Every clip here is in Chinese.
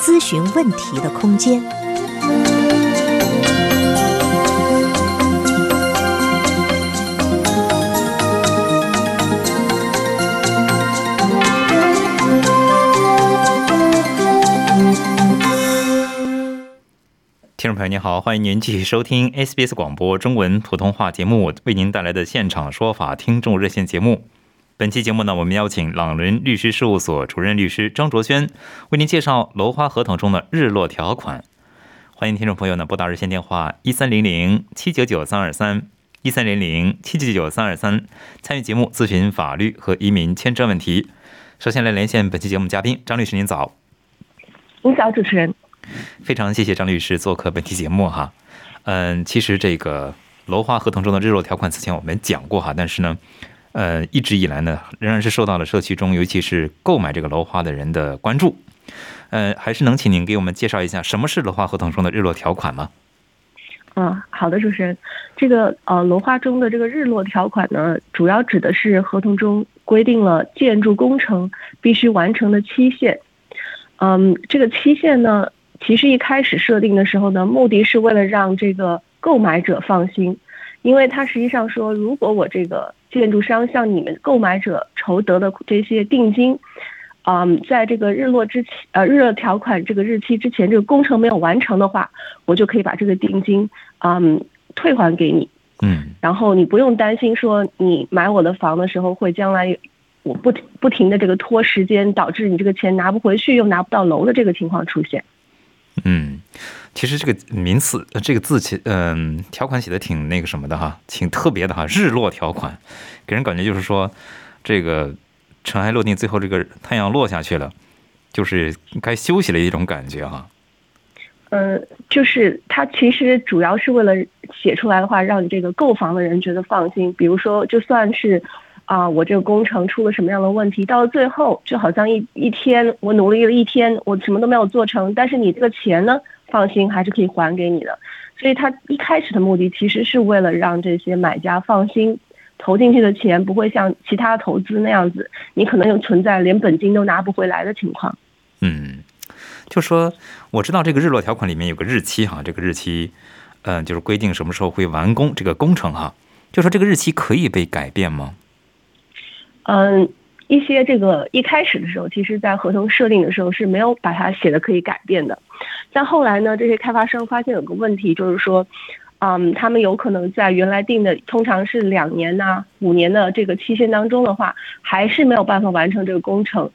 咨询问题的空间。听众朋友您好，欢迎您继续收听 SBS 广播中文普通话节目为您带来的现场说法听众热线节目。本期节目呢，我们邀请朗伦律师事务所主任律师张卓轩为您介绍楼花合同中的日落条款。欢迎听众朋友呢拨打热线电话一三零零七九九三二三一三零零七九九三二三参与节目咨询法律和移民签证问题。首先来连线本期节目嘉宾张律师，您早。您早，主持人。非常谢谢张律师做客本期节目哈。嗯，其实这个楼花合同中的日落条款，此前我们讲过哈，但是呢。呃，一直以来呢，仍然是受到了社区中，尤其是购买这个楼花的人的关注。呃，还是能请您给我们介绍一下什么是楼花合同中的日落条款吗？嗯，好的，主持人，这个呃，楼花中的这个日落条款呢，主要指的是合同中规定了建筑工程必须完成的期限。嗯，这个期限呢，其实一开始设定的时候呢，目的是为了让这个购买者放心，因为它实际上说，如果我这个建筑商向你们购买者筹得的这些定金，嗯，在这个日落之前，呃，日落条款这个日期之前，这个工程没有完成的话，我就可以把这个定金，嗯，退还给你。嗯。然后你不用担心说你买我的房的时候会将来我不不停的这个拖时间，导致你这个钱拿不回去又拿不到楼的这个情况出现。嗯。其实这个名词，这个字写，嗯，条款写的挺那个什么的哈，挺特别的哈。日落条款，给人感觉就是说，这个尘埃落定，最后这个太阳落下去了，就是该休息了一种感觉哈。嗯，就是它其实主要是为了写出来的话，让你这个购房的人觉得放心。比如说，就算是啊，我这个工程出了什么样的问题，到了最后，就好像一一天我努力了一天，我什么都没有做成，但是你这个钱呢？放心，还是可以还给你的。所以，他一开始的目的其实是为了让这些买家放心，投进去的钱不会像其他投资那样子，你可能有存在连本金都拿不回来的情况。嗯，就说我知道这个日落条款里面有个日期哈，这个日期，嗯，就是规定什么时候会完工这个工程哈。就说这个日期可以被改变吗？嗯，一些这个一开始的时候，其实在合同设定的时候是没有把它写的可以改变的。但后来呢，这些开发商发现有个问题，就是说，嗯，他们有可能在原来定的通常是两年呐、五年的这个期限当中的话，还是没有办法完成这个工程，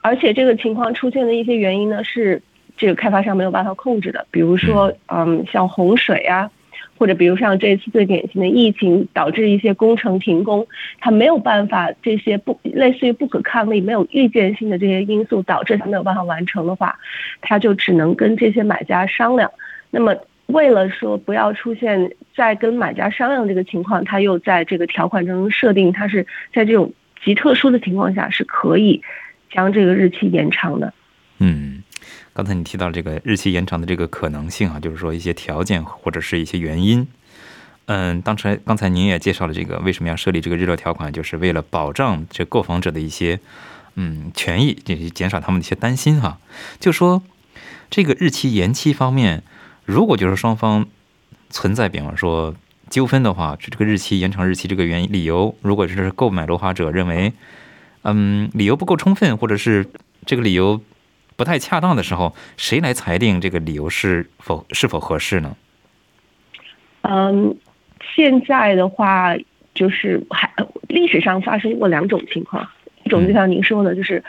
而且这个情况出现的一些原因呢，是这个开发商没有办法控制的，比如说，嗯，像洪水啊。或者比如像这次最典型的疫情导致一些工程停工，他没有办法这些不类似于不可抗力、没有预见性的这些因素导致他没有办法完成的话，他就只能跟这些买家商量。那么为了说不要出现在跟买家商量这个情况，他又在这个条款中设定，他是在这种极特殊的情况下是可以将这个日期延长的。嗯。刚才你提到这个日期延长的这个可能性啊，就是说一些条件或者是一些原因。嗯，当时刚才您也介绍了这个为什么要设立这个日落条款，就是为了保障这购房者的一些嗯权益，减减少他们的一些担心哈。就说这个日期延期方面，如果就是双方存在比方说纠纷的话，这个日期延长日期这个原理由，如果是购买楼花者认为嗯理由不够充分，或者是这个理由。不太恰当的时候，谁来裁定这个理由是否是否合适呢？嗯，现在的话就是还历史上发生过两种情况，一种就像您说的，就是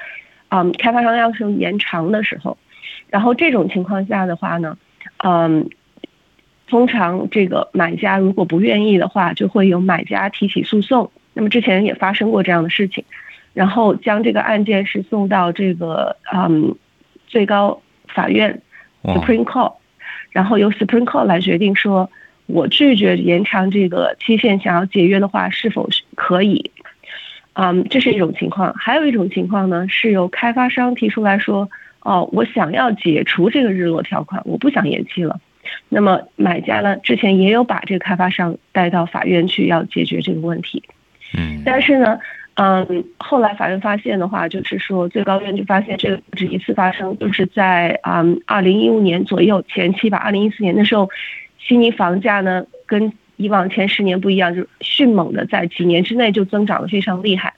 嗯，开发商要求延长的时候，然后这种情况下的话呢，嗯，通常这个买家如果不愿意的话，就会有买家提起诉讼。那么之前也发生过这样的事情，然后将这个案件是送到这个嗯。最高法院 Supreme Court，然后由 Supreme Court 来决定说，我拒绝延长这个期限，想要解约的话是否是可以。嗯，这是一种情况，还有一种情况呢，是由开发商提出来说，哦，我想要解除这个日落条款，我不想延期了。那么买家呢，之前也有把这个开发商带到法院去，要解决这个问题。嗯但是呢，嗯，后来法院发现的话，就是说最高院就发现这个不止一次发生，就是在嗯二零一五年左右前期吧，二零一四年的时候，悉尼房价呢跟以往前十年不一样，就迅猛的在几年之内就增长的非常厉害。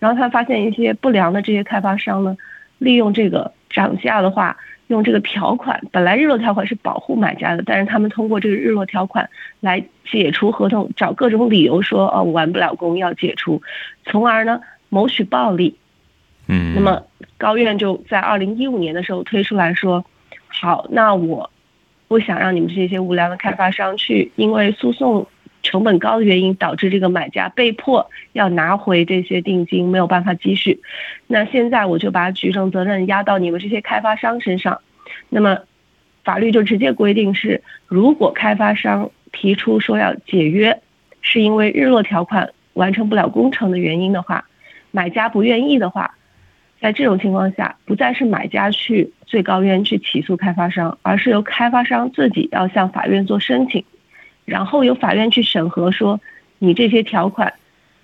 然后他发现一些不良的这些开发商呢，利用这个涨价的话，用这个条款，本来日落条款是保护买家的，但是他们通过这个日落条款来解除合同，找各种理由说哦我完不了工要解除，从而呢谋取暴利。嗯，那么高院就在二零一五年的时候推出来说，好，那我不想让你们这些无良的开发商去因为诉讼成本高的原因，导致这个买家被迫要拿回这些定金，没有办法继续。那现在我就把举证责任压到你们这些开发商身上。那么法律就直接规定是，如果开发商提出说要解约，是因为日落条款完成不了工程的原因的话，买家不愿意的话，在这种情况下，不再是买家去最高院去起诉开发商，而是由开发商自己要向法院做申请，然后由法院去审核说你这些条款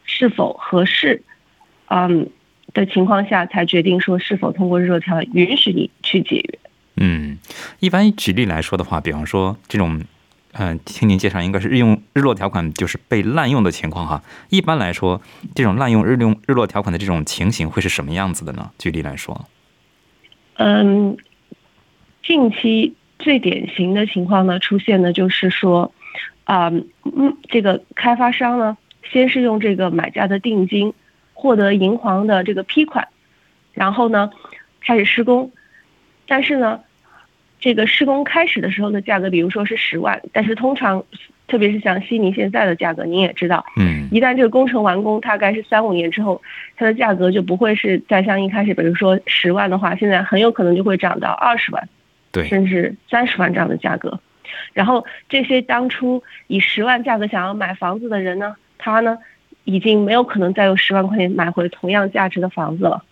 是否合适，嗯的情况下，才决定说是否通过日落条款允许你去解约。嗯，一般举例来说的话，比方说这种，嗯、听您介绍应该是日用日落条款就是被滥用的情况哈。一般来说，这种滥用日用日落条款的这种情形会是什么样子的呢？举例来说，嗯，近期最典型的情况呢，出现的就是说，啊、嗯，这个开发商呢，先是用这个买家的定金获得银行的这个批款，然后呢，开始施工，但是呢，这个施工开始的时候的价格，比如说是十万，但是通常，特别是像悉尼现在的价格，您也知道，嗯一旦这个工程完工，大概是三五年之后，它的价格就不会是再像一开始，比如说十万的话，现在很有可能就会涨到二十万，对，甚至三十万这样的价格。然后这些当初以十万价格想要买房子的人呢，他呢已经没有可能再用十万块钱买回同样价值的房子了。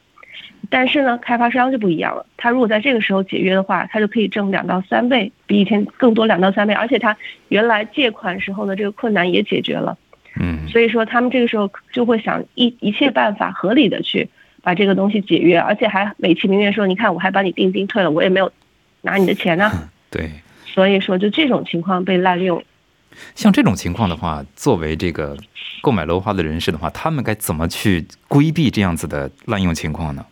但是呢，开发商就不一样了，他如果在这个时候解约的话，他就可以挣两到三倍，比以前更多两到三倍，而且他原来借款时候的这个困难也解决了。嗯所以说他们这个时候就会想一一切办法合理的去把这个东西解约，而且还美其名曰说，你看我还把你定金退了，我也没有拿你的钱呢、对。所以说就这种情况被滥用。像这种情况的话，作为这个购买楼花的人士的话，他们该怎么去规避这样子的滥用情况呢？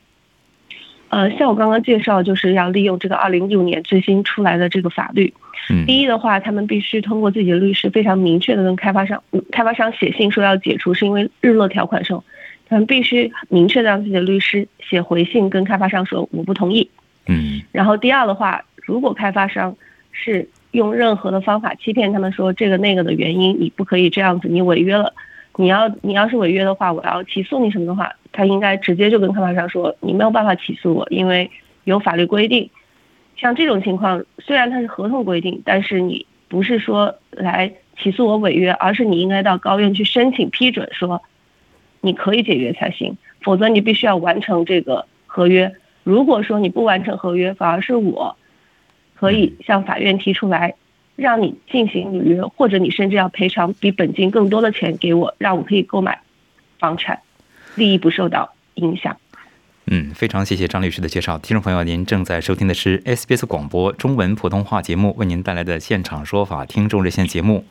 呃，像我刚刚介绍，就是要利用这个二零一五年最新出来的这个法律。嗯第一的话，他们必须通过自己的律师非常明确的跟开发商，嗯开发商写信说要解除，是因为日落条款时候，他们必须明确的让自己的律师写回信跟开发商说我不同意。嗯然后第二的话，如果开发商是用任何的方法欺骗他们说这个那个的原因，你不可以这样子，你违约了，你要你要是违约的话，我要起诉你什么的话，他应该直接就跟开发商说，你没有办法起诉我，因为有法律规定。像这种情况，虽然它是合同规定，但是你不是说来起诉我违约，而是你应该到高院去申请批准，说你可以解约才行，否则你必须要完成这个合约。如果说你不完成合约，反而是我可以向法院提出来，让你进行履约，或者你甚至要赔偿比本金更多的钱给我，让我可以购买房产，利益不受到影响。嗯，非常谢谢张律师的介绍。听众朋友，您正在收听的是 SBS 广播中文普通话节目为您带来的现场说法听众热线节目。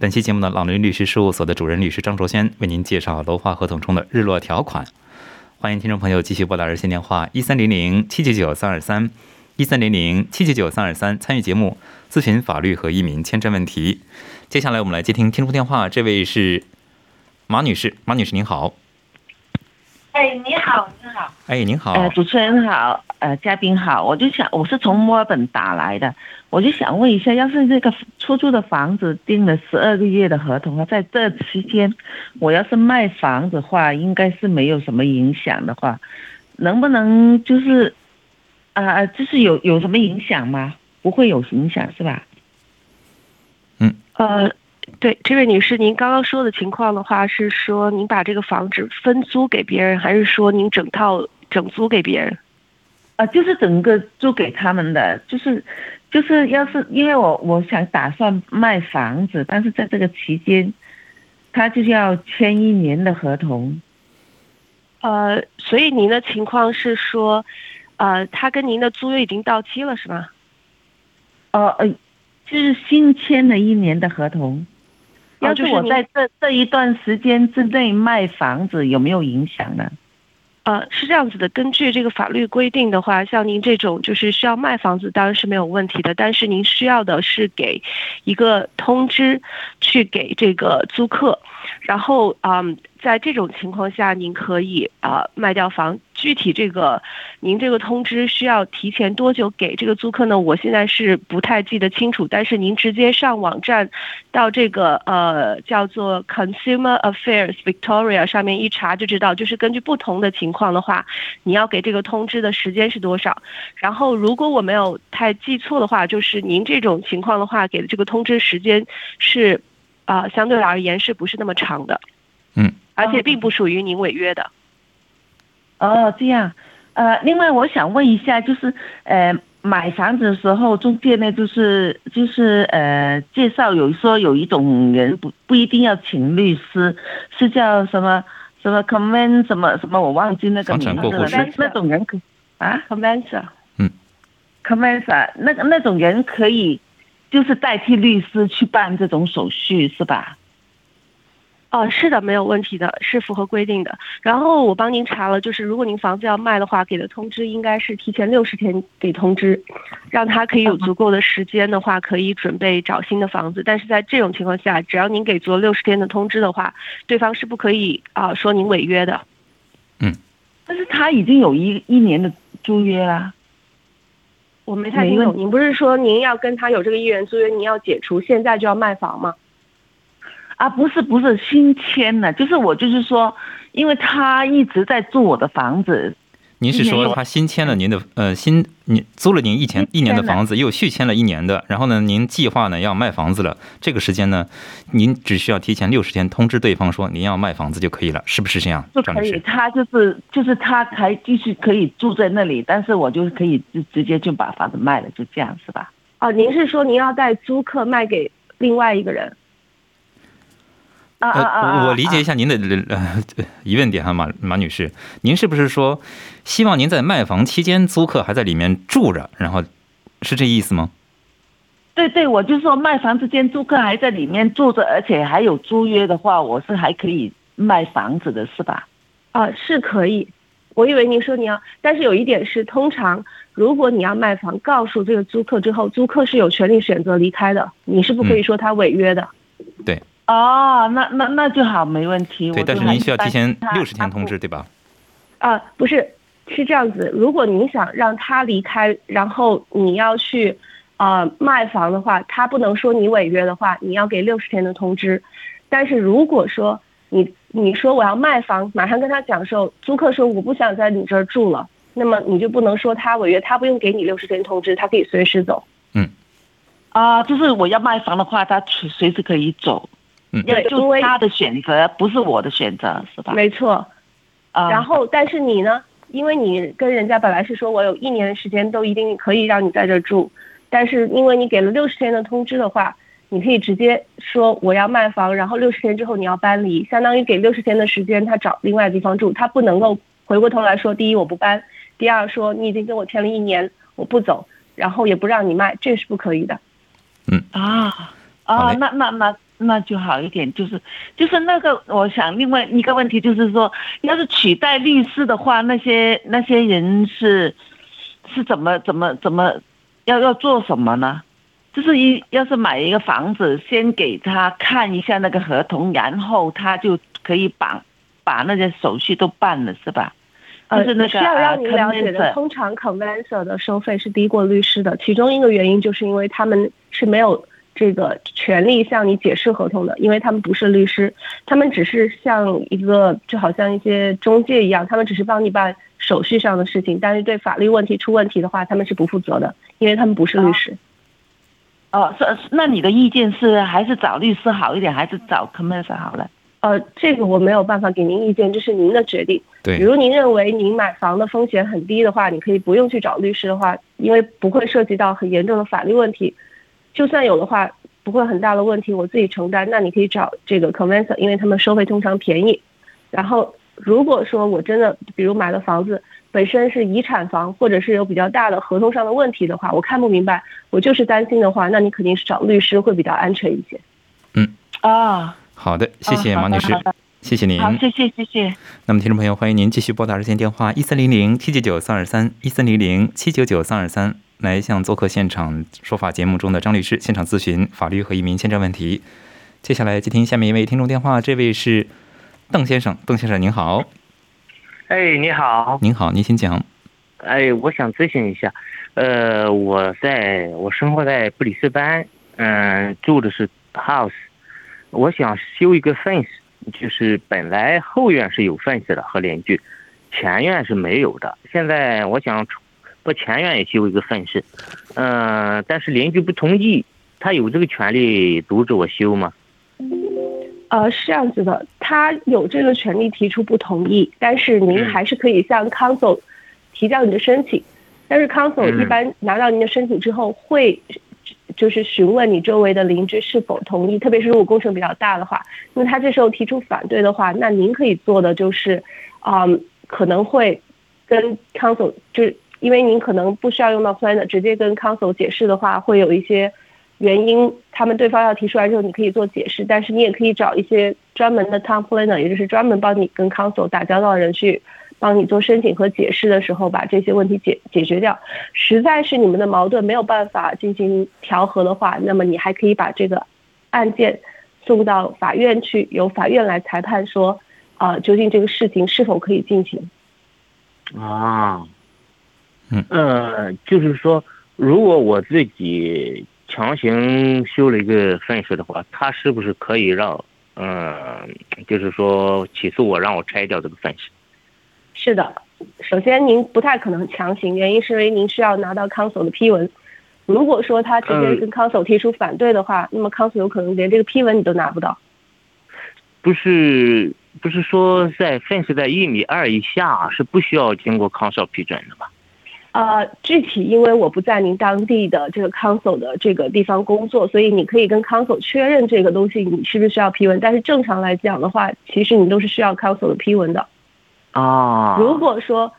本期节目呢，朗林律师事务所的主任律师张卓轩为您介绍楼花合同中的日落条款。欢迎听众朋友继续拨打热线电话一三零零七九九三二三一三零零七九九三二三参与节目咨询法律和移民签证问题。接下来我们来接听听众电话，这位是马女士，马女士您好，哎，你好，你好，哎，您好，呃，主持人好，呃，嘉宾好，我就想我是从墨尔本打来的，我就想问一下，要是这个出租的房子订了十二个月的合同，在这期间，我要是卖房子的话，应该是没有什么影响的话，能不能就是啊，就是有有什么影响吗？不会有影响是吧？嗯呃，对，这位女士，您刚刚说的情况的话，是说您把这个房子分租给别人，还是说您整套整租给别人？啊，就是整个租给他们的，就是就是要是因为我我想打算卖房子，但是在这个期间，他就是要签一年的合同。呃，所以您的情况是说，呃，他跟您的租约已经到期了，是吗？呃呃，就是新签了一年的合同。要是我在这这一段时间之内卖房子，有没有影响呢？呃，是这样子的，根据这个法律规定的话，像您这种就是需要卖房子，当然是没有问题的。但是您需要的是给一个通知，去给这个租客，然后嗯，在这种情况下，您可以啊、呃卖掉房。具体这个您这个通知需要提前多久给这个租客呢？我现在是不太记得清楚，但是您直接上网站到这个呃叫做 Consumer Affairs Victoria 上面一查就知道，就是根据不同的情况的话，你要给这个通知的时间是多少。然后如果我没有太记错的话，就是您这种情况的话，给的这个通知时间是啊、相对而言是不是那么长的？嗯，而且并不属于您违约的。哦，这样。呃，另外我想问一下，就是呃，买房子的时候，中介呢，就是就是呃，介绍有说有一种人不不一定要请律师，是叫什么什么 comment 什么什么，我忘记那个名字了。过户师那那种人可啊 Convencer，，comment 啊，那个那种人可以就是代替律师去办这种手续，是吧？哦，是的，没有问题的，是符合规定的。然后我帮您查了，就是如果您房子要卖的话，给的通知应该是提前六十天给通知，让他可以有足够的时间的话，可以准备找新的房子。但是在这种情况下，只要您给足了六十天的通知的话，对方是不可以啊、说您违约的。但是他已经有一一年的租约啦。我没太听懂，您不是说您要跟他有这个意愿租约，您要解除，现在就要卖房吗？啊，不是不是新签的，就是我就是说，因为他一直在住我的房子，您是说他新签了您的呃新您租了您一前一年的房子，又续签了一年的，然后呢，您计划呢要卖房子了，这个时间呢，您只需要提前六十天通知对方说您要卖房子就可以了，是不是这样就？可以，他就是就是他还继续可以住在那里，但是我就可以直直接就把房子卖了，就这样是吧？哦，您是说您要带租客卖给另外一个人？啊啊啊啊！呃，我理解一下，您的呃疑问点哈，马马女士，您是不是说希望您在卖房期间租客还在里面住着，然后是这意思吗？对对，我就说卖房之间租客还在里面住着，而且还有租约的话，我是还可以卖房子的，是吧？啊，是可以。我以为您说你要，但是有一点是，通常如果你要卖房，告诉这个租客之后，租客是有权利选择离开的，你是不可以说他违约的。哦，那那那就好，没问题。对，但是您需要提前六十天通。知，对吧？啊，不是，是这样子。如果您想让他离开，然后你要去啊、呃卖房的话，他不能说你违约的话，你要给六十天的通知。但是如果说你你说我要卖房，马上跟他讲说，租客说我不想在你这儿住了，那么你就不能说他违约，他不用给你六十天通知，他可以随时走。嗯啊，就是我要卖房的话，他随随时可以走。嗯要对因为就他的选择，不是我的选择，是吧？没错。啊，然后，但是你呢？因为你跟人家本来是说我有一年的时间都一定可以让你在这儿住，但是因为你给了六十天的通知的话，你可以直接说我要卖房，然后六十天之后你要搬离，相当于给六十天的时间他找另外地方住，他不能够回过头来说，第一我不搬，第二说你已经跟我签了一年，我不走，然后也不让你卖，这是不可以的。嗯啊啊，嘞那那那那就好一点，就是就是那个，我想另外一个问题就是说，要是取代律师的话，那些那些人是是怎么怎么怎么要要做什么呢？就是一要是买一个房子，先给他看一下那个合同，然后他就可以把把那些手续都办了，是吧？呃，就是那个需要让您了解的，通常 conveyancer 的收费是低过律师的，其中一个原因就是因为他们是没有这个权利向你解释合同的，因为他们不是律师，他们只是像一个就好像一些中介一样，他们只是帮你办手续上的事情，但是对法律问题出问题的话，他们是不负责的，因为他们不是律师。哦，是那你的意见是还是找律师好一点，还是找 commerce 好了？呃，这个我没有办法给您意见，这是您的决定。对比，如您认为您买房的风险很低的话，你可以不用去找律师的话，因为不会涉及到很严重的法律问题。就算有的话，不会很大的问题，我自己承担。那你可以找这个 convencer，因为他们收费通常便宜。然后，如果说我真的，比如买了房子本身是遗产房，或者是有比较大的合同上的问题的话，我看不明白，我就是担心的话，那你肯定是找律师会比较安全一些。嗯啊，好的，谢谢好的马女士谢谢您。好，谢谢谢谢。那么，听众朋友，欢迎您继续拨打热线电话一三零零七九九三二三一三零零七九九三二三，来向做客现场说法节目中的张律师现场咨询法律和移民签证问题。接下来接听下面一位听众电话，这位是邓先生，邓先生您好，哎，你好，您好，您请讲。哎，我想咨询一下，呃，我在我生活在布里斯班，嗯、住的是 house，我想修一个 fence，就是本来后院是有 fence 的和邻居，前院是没有的，现在我想把前院也修一个 fence，嗯、但是邻居不同意，他有这个权利阻止我修吗？呃，是这样子的，他有这个权利提出不同意，但是您嗯还是可以向 council 提交你的申请。但是 council 嗯一般拿到您的申请之后，会就是询问你周围的邻居是否同意，特别是如果工程比较大的话，因为他这时候提出反对的话，那您可以做的就是，嗯，可能会跟 council 就是因为您可能不需要用到 planner，直接跟 council 解释的话，会有一些原因，他们对方要提出来之后，你可以做解释，但是你也可以找一些专门的 town planner，也就是专门帮你跟 council 打交道的人去帮你做申请和解释的时候，把这些问题解解决掉。实在是你们的矛盾没有办法进行调和的话，那么你还可以把这个案件送到法院去，由法院来裁判说，啊、究竟这个事情是否可以进行。啊，嗯呃，就是说，如果我自己强行修了一个 fence 的话，他是不是可以让，嗯、就是说起诉我，让我拆掉这个 fence？是的，首先您不太可能强行，原因是因为您需要拿到 council 的批文。如果说他直接嗯跟 council 提出反对的话，那么 council 有可能连这个批文你都拿不到。不是，不是说在 fence 在一米二以下是不需要经过 council 批准的吧？呃，具体因为我不在您当地的这个 council 的这个地方工作，所以你可以跟 council 确认这个东西你是不是需要批文。但是正常来讲的话，其实你都是需要 council 的批文的。啊，如果说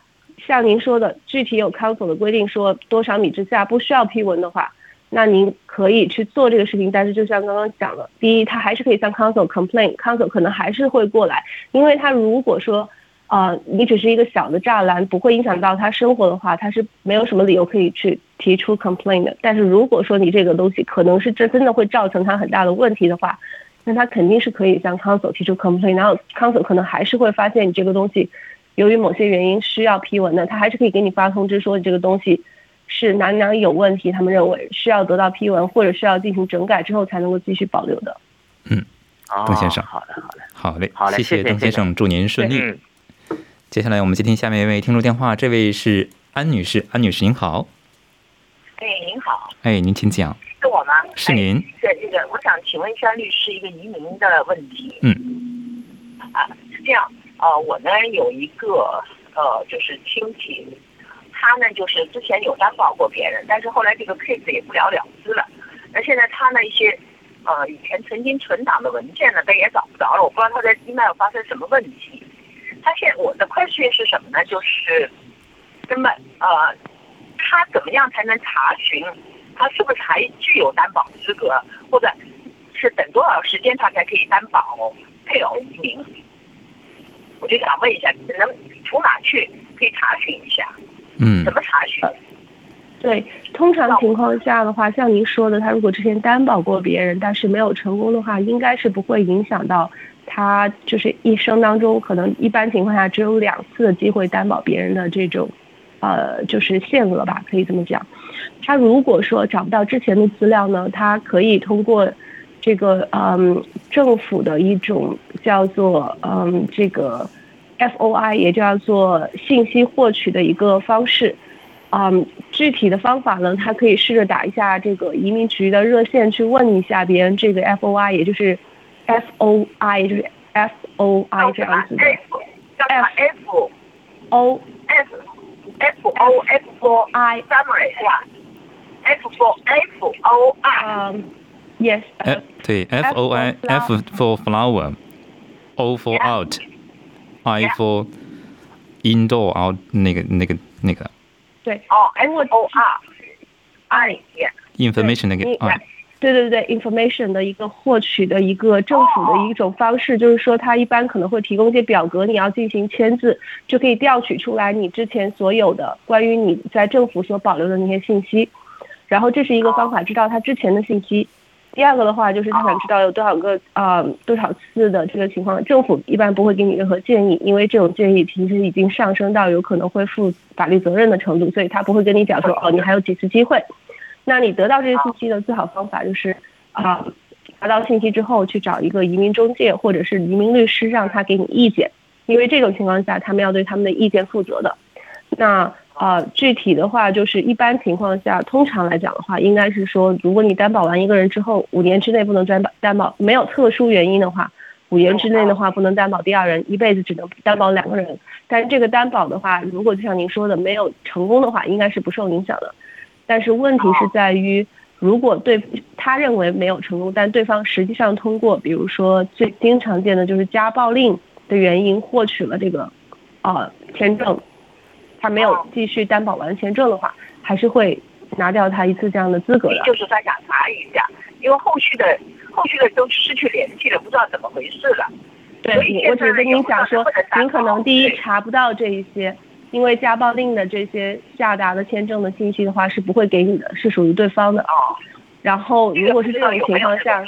像您说的，具体有 council 的规定说多少米之下不需要批文的话，那您可以去做这个事情。但是就像刚刚讲的，第一，他还是可以向 council complain，council 可能还是会过来，因为他如果说呃你只是一个小的栅栏，不会影响到他生活的话，他是没有什么理由可以去提出 complain 的。但是如果说你这个东西可能是真真的会造成他很大的问题的话，那他肯定是可以向 council 提出 complain，然后 council 可能还是会发现你这个东西由于某些原因需要批文的，他还是可以给你发通知说你这个东西是哪里哪里有问题，他们认为需要得到批文或者需要进行整改之后才能够继续保留的。嗯邓先生好的，好的，好嘞，好嘞谢谢谢谢谢邓先生，祝您顺利。嗯，接下来我们接听下面一位听众电话，这位是安女士，安女士您好，哎，您好，哎，您请讲，是我吗？是您，哎。是这个，我想请问一下律师一个移民的问题。嗯。啊，是这样，呃，我呢有一个呃，就是亲戚，他呢就是之前有担保过别人，但是后来这个 case 也不了了之了。那现在他呢一些呃以前曾经存档的文件呢，他也找不着了，我不知道他在 email 发生什么问题。他现我的 question 是什么呢？就是那么呃，他怎么样才能查询他是不是还具有担保资格，或者是等多少时间他才可以担保配偶移民？我就想问一下，能从哪去可以查询一下？嗯怎么查询？对，通常情况下的话，像您说的，他如果之前担保过别人，但是没有成功的话，应该是不会影响到他就是一生当中可能一般情况下只有两次的机会担保别人的这种，呃，就是限额吧，可以这么讲。他如果说找不到之前的资料呢，他可以通过这个嗯政府的一种叫做嗯这个 FOI，也叫做信息获取的一个方式。嗯，具体的方法呢，他可以试着打一下这个移民局的热线，去问一下别人这个 FOI，也就是 FOI，就是 FOI 这样子的。 F 叫什么 F O F F O F for I summary 是吧？F for F O I 嗯，yes，哎，对，F O I F for flower，O for out，I for indoor out 那个那个那个对哦 F O R I yeah information 那个你啊， 对对对，information 的一个获取的一个政府的一种方式，就是说它一般可能会提供一些表格，你要进行签字，就可以调取出来你之前所有的关于你在政府所保留的那些信息，然后这是一个方法，知道他之前的信息。第二个的话就是他想知道有多少个啊、多少次的这个情况，政府一般不会给你任何建议，因为这种建议其实已经上升到有可能会负法律责任的程度，所以他不会跟你讲说哦你还有几次机会。那你得到这些信息的最好方法就是啊、拿到信息之后去找一个移民中介或者是移民律师，让他给你意见，因为这种情况下他们要对他们的意见负责的。那啊，具体的话就是一般情况下，通常来讲的话，应该是说，如果你担保完一个人之后，五年之内不能担保担保，没有特殊原因的话，五年之内的话不能担保第二人，一辈子只能担保两个人。但是这个担保的话，如果就像您说的没有成功的话，应该是不受影响的。但是问题是在于，如果对他认为没有成功，但对方实际上通过，比如说最经常见的就是家暴令的原因获取了这个，呃，签证，他没有继续担保完签证的话，还是会拿掉他一次这样的资格的。就是他想查一下，因为后续的后续的都失去联系了，不知道怎么回事了。所对，以我只是跟您讲说您可能第一查不到这一些，因为家暴令的这些下达的签证的信息的话是不会给你的，是属于对方的。哦，然后如果是这种情况下，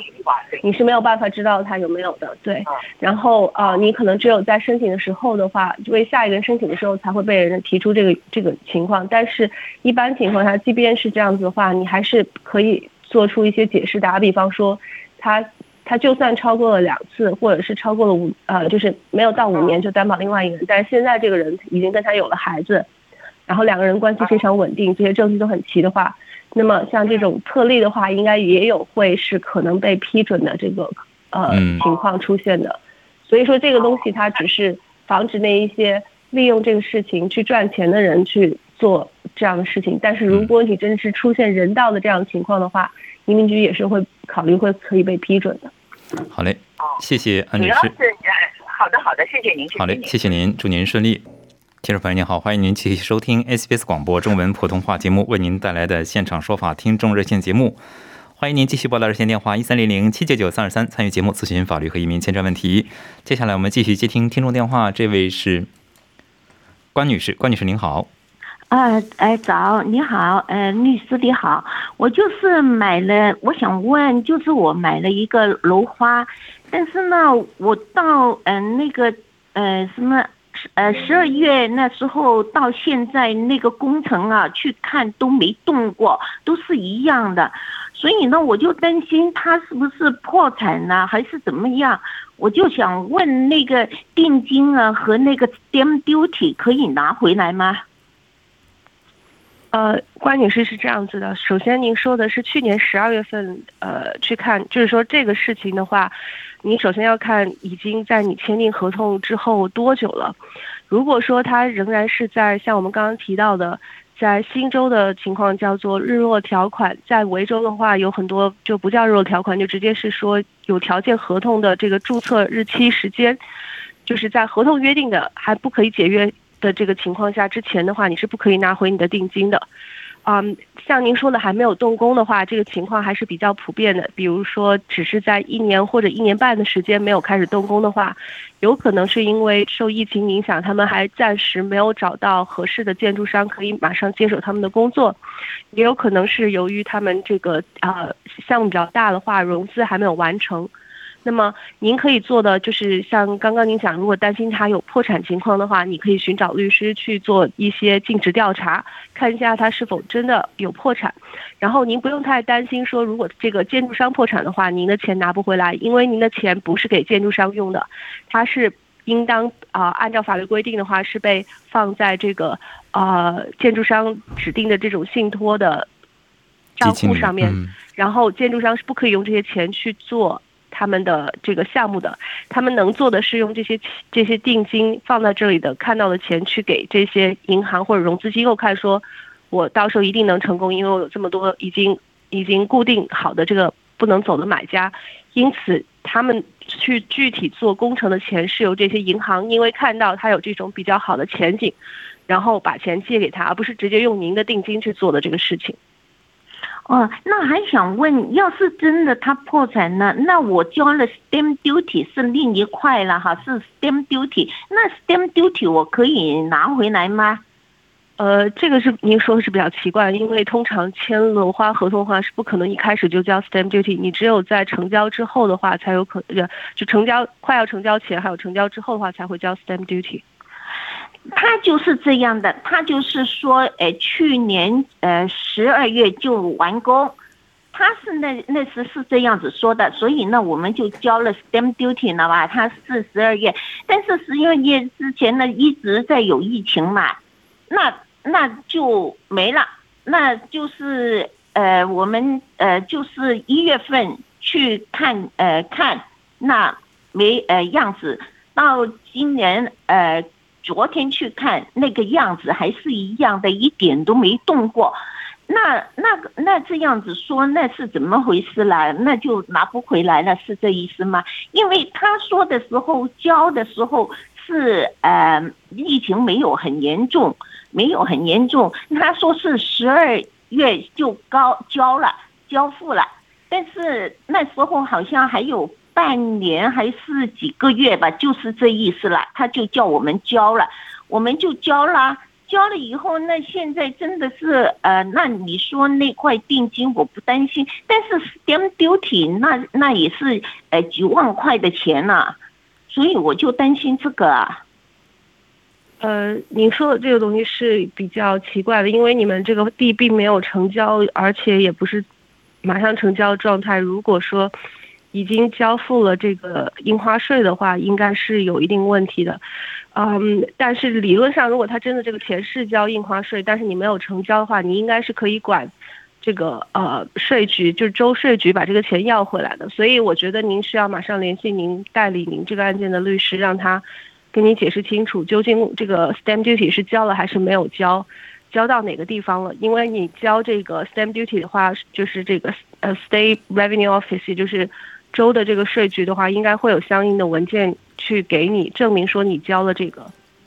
你是没有办法知道他有没有的，对嗯。然后呃，你可能只有在申请的时候的话，为下一个人申请的时候才会被人提出这个这个情况。但是一般情况下，即便是这样子的话，你还是可以做出一些解释。打个比方说，他他就算超过了两次，或者是超过了五呃，就是没有到五年就担保另外一个人，但是现在这个人已经跟他有了孩子，然后两个人关系非常稳定，这些证据都很齐的话，那么像这种特例的话，应该也有会是可能被批准的这个呃嗯情况出现的。所以说这个东西它只是防止那一些利用这个事情去赚钱的人去做这样的事情。但是如果你真是出现人道的这样的情况的话，移民局也是会考虑会可以被批准的。好嘞，谢谢安女士好的好的，谢谢您，好嘞，谢谢您，祝您顺利。听众朋友您好，欢迎您继续收听 SBS 广播中文普通话节目为您带来的现场说法听众热线节目。欢迎您继续拨打热线电话一三零零七九九三二三参与节目咨询法律和移民签证问题。接下来我们继续接听听众电话，这位是关女士，关女士您好。啊，哎，早，你好，呃，律师你好，我就是买了，我想问，就是我买了一个楼花，但是呢，我到嗯、那个呃什么呃十二月那时候到现在那个工程啊去看都没动过，都是一样的，所以呢，我就担心他是不是破产呢，还是怎么样？我就想问那个定金啊和那个 d a m duty 可以拿回来吗？呃，关女士是这样子的，首先您说的是去年十二月份，呃，去看，就是说这个事情的话，您首先要看已经在你签订合同之后多久了。如果说它仍然是在像我们刚刚提到的，在新州的情况叫做日落条款，在维州的话有很多就不叫日落条款，就直接是说有条件合同的这个注册日期时间，就是在合同约定的还不可以解约的这个情况下之前的话，你是不可以拿回你的定金的。嗯，像您说的还没有动工的话，这个情况还是比较普遍的。比如说，只是在一年或者一年半的时间没有开始动工的话，有可能是因为受疫情影响，他们还暂时没有找到合适的建筑商可以马上接手他们的工作，也有可能是由于他们这个呃项目比较大的话，融资还没有完成。那么您可以做的就是像刚刚您讲，如果担心他有破产情况的话，你可以寻找律师去做一些尽职调查，看一下他是否真的有破产。然后您不用太担心说，如果这个建筑商破产的话，您的钱拿不回来，因为您的钱不是给建筑商用的，它是。应当啊、按照法律规定的话是被放在这个呃建筑商指定的这种信托的账户上面，嗯然后建筑商是不可以用这些钱去做他们的这个项目的，他们能做的是用这些这些定金放在这里的看到的钱去给这些银行或者融资机构看，说我到时候一定能成功，因为我有这么多已经已经固定好的这个不能走的买家，因此他们去具体做工程的钱是由这些银行因为看到他有这种比较好的前景，然后把钱借给他，而不是直接用您的定金去做的这个事情。哦，那还想问，要是真的他破产了，那我交了 stamp duty 是另一块了哈，是 stamp duty，那 stamp duty 我可以拿回来吗？呃，这个是您说的是比较奇怪，因为通常签楼花合同的话是不可能一开始就交 stamp duty，你只有在成交之后的话才有可呃，就成交快要成交前还有成交之后的话才会交 stamp duty。他就是这样的，他就是说，呃，去年呃十二月就完工，他是那那时是这样子说的，所以呢，我们就交了 stamp duty 了吧？他是十二月，但是十二月之前呢一直在有疫情嘛，那那就没了，那就是呃我们呃就是一月份去看呃看那没呃样子，到今年呃。昨天去看那个样子还是一样的，一点都没动过。那那个那这样子说，那是怎么回事啦？那就拿不回来了，是这意思吗？因为他说的时候交的时候是呃疫情没有很严重，没有很严重。他说是十二月就高交了交付了，但是那时候好像还有。半年还是几个月吧，就是这意思了。他就叫我们交了，我们就交了。交了以后，那现在真的是呃，那你说那块定金我不担心，但是 stamp duty 那那也是呃几万块的钱呐、所以我就担心这个啊。呃，你说的这个东西是比较奇怪的，因为你们这个地并没有成交，而且也不是马上成交状态。如果说已经交付了这个印花税的话，应该是有一定问题的。嗯，但是理论上，如果他真的这个钱是交印花税，但是你没有成交的话，你应该是可以管这个呃税局，就是州税局把这个钱要回来的。所以我觉得您需要马上联系您代理您这个案件的律师，让他跟你解释清楚，究竟这个 stamp duty 是交了还是没有交，交到哪个地方了？因为你交这个 stamp duty 的话，就是这个呃 state revenue office，也就是州的这个税局的话，应该会有相应的文件去给你证明说你交了这个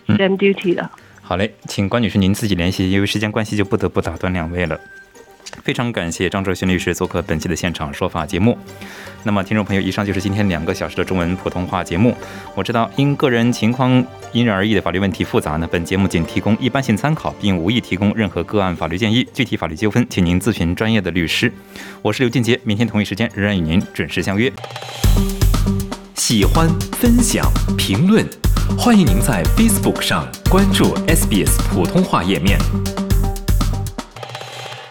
stamp duty 的。好嘞，请关女士您自己联系，因为时间关系就不得不打断两位了。非常感谢张哲勋律师做客本期的现场说法节目。那么，听众朋友，以上就是今天两个小时的中文普通话节目。我知道因个人情况因人而异的法律问题复杂呢，本节目仅提供一般性参考，并无意提供任何个案法律建议。具体法律纠纷，请您咨询专业的律师。我是刘俊杰，明天同一时间仍然与您准时相约。喜欢、分享、评论，欢迎您在 Facebook 上关注 SBS 普通话页面。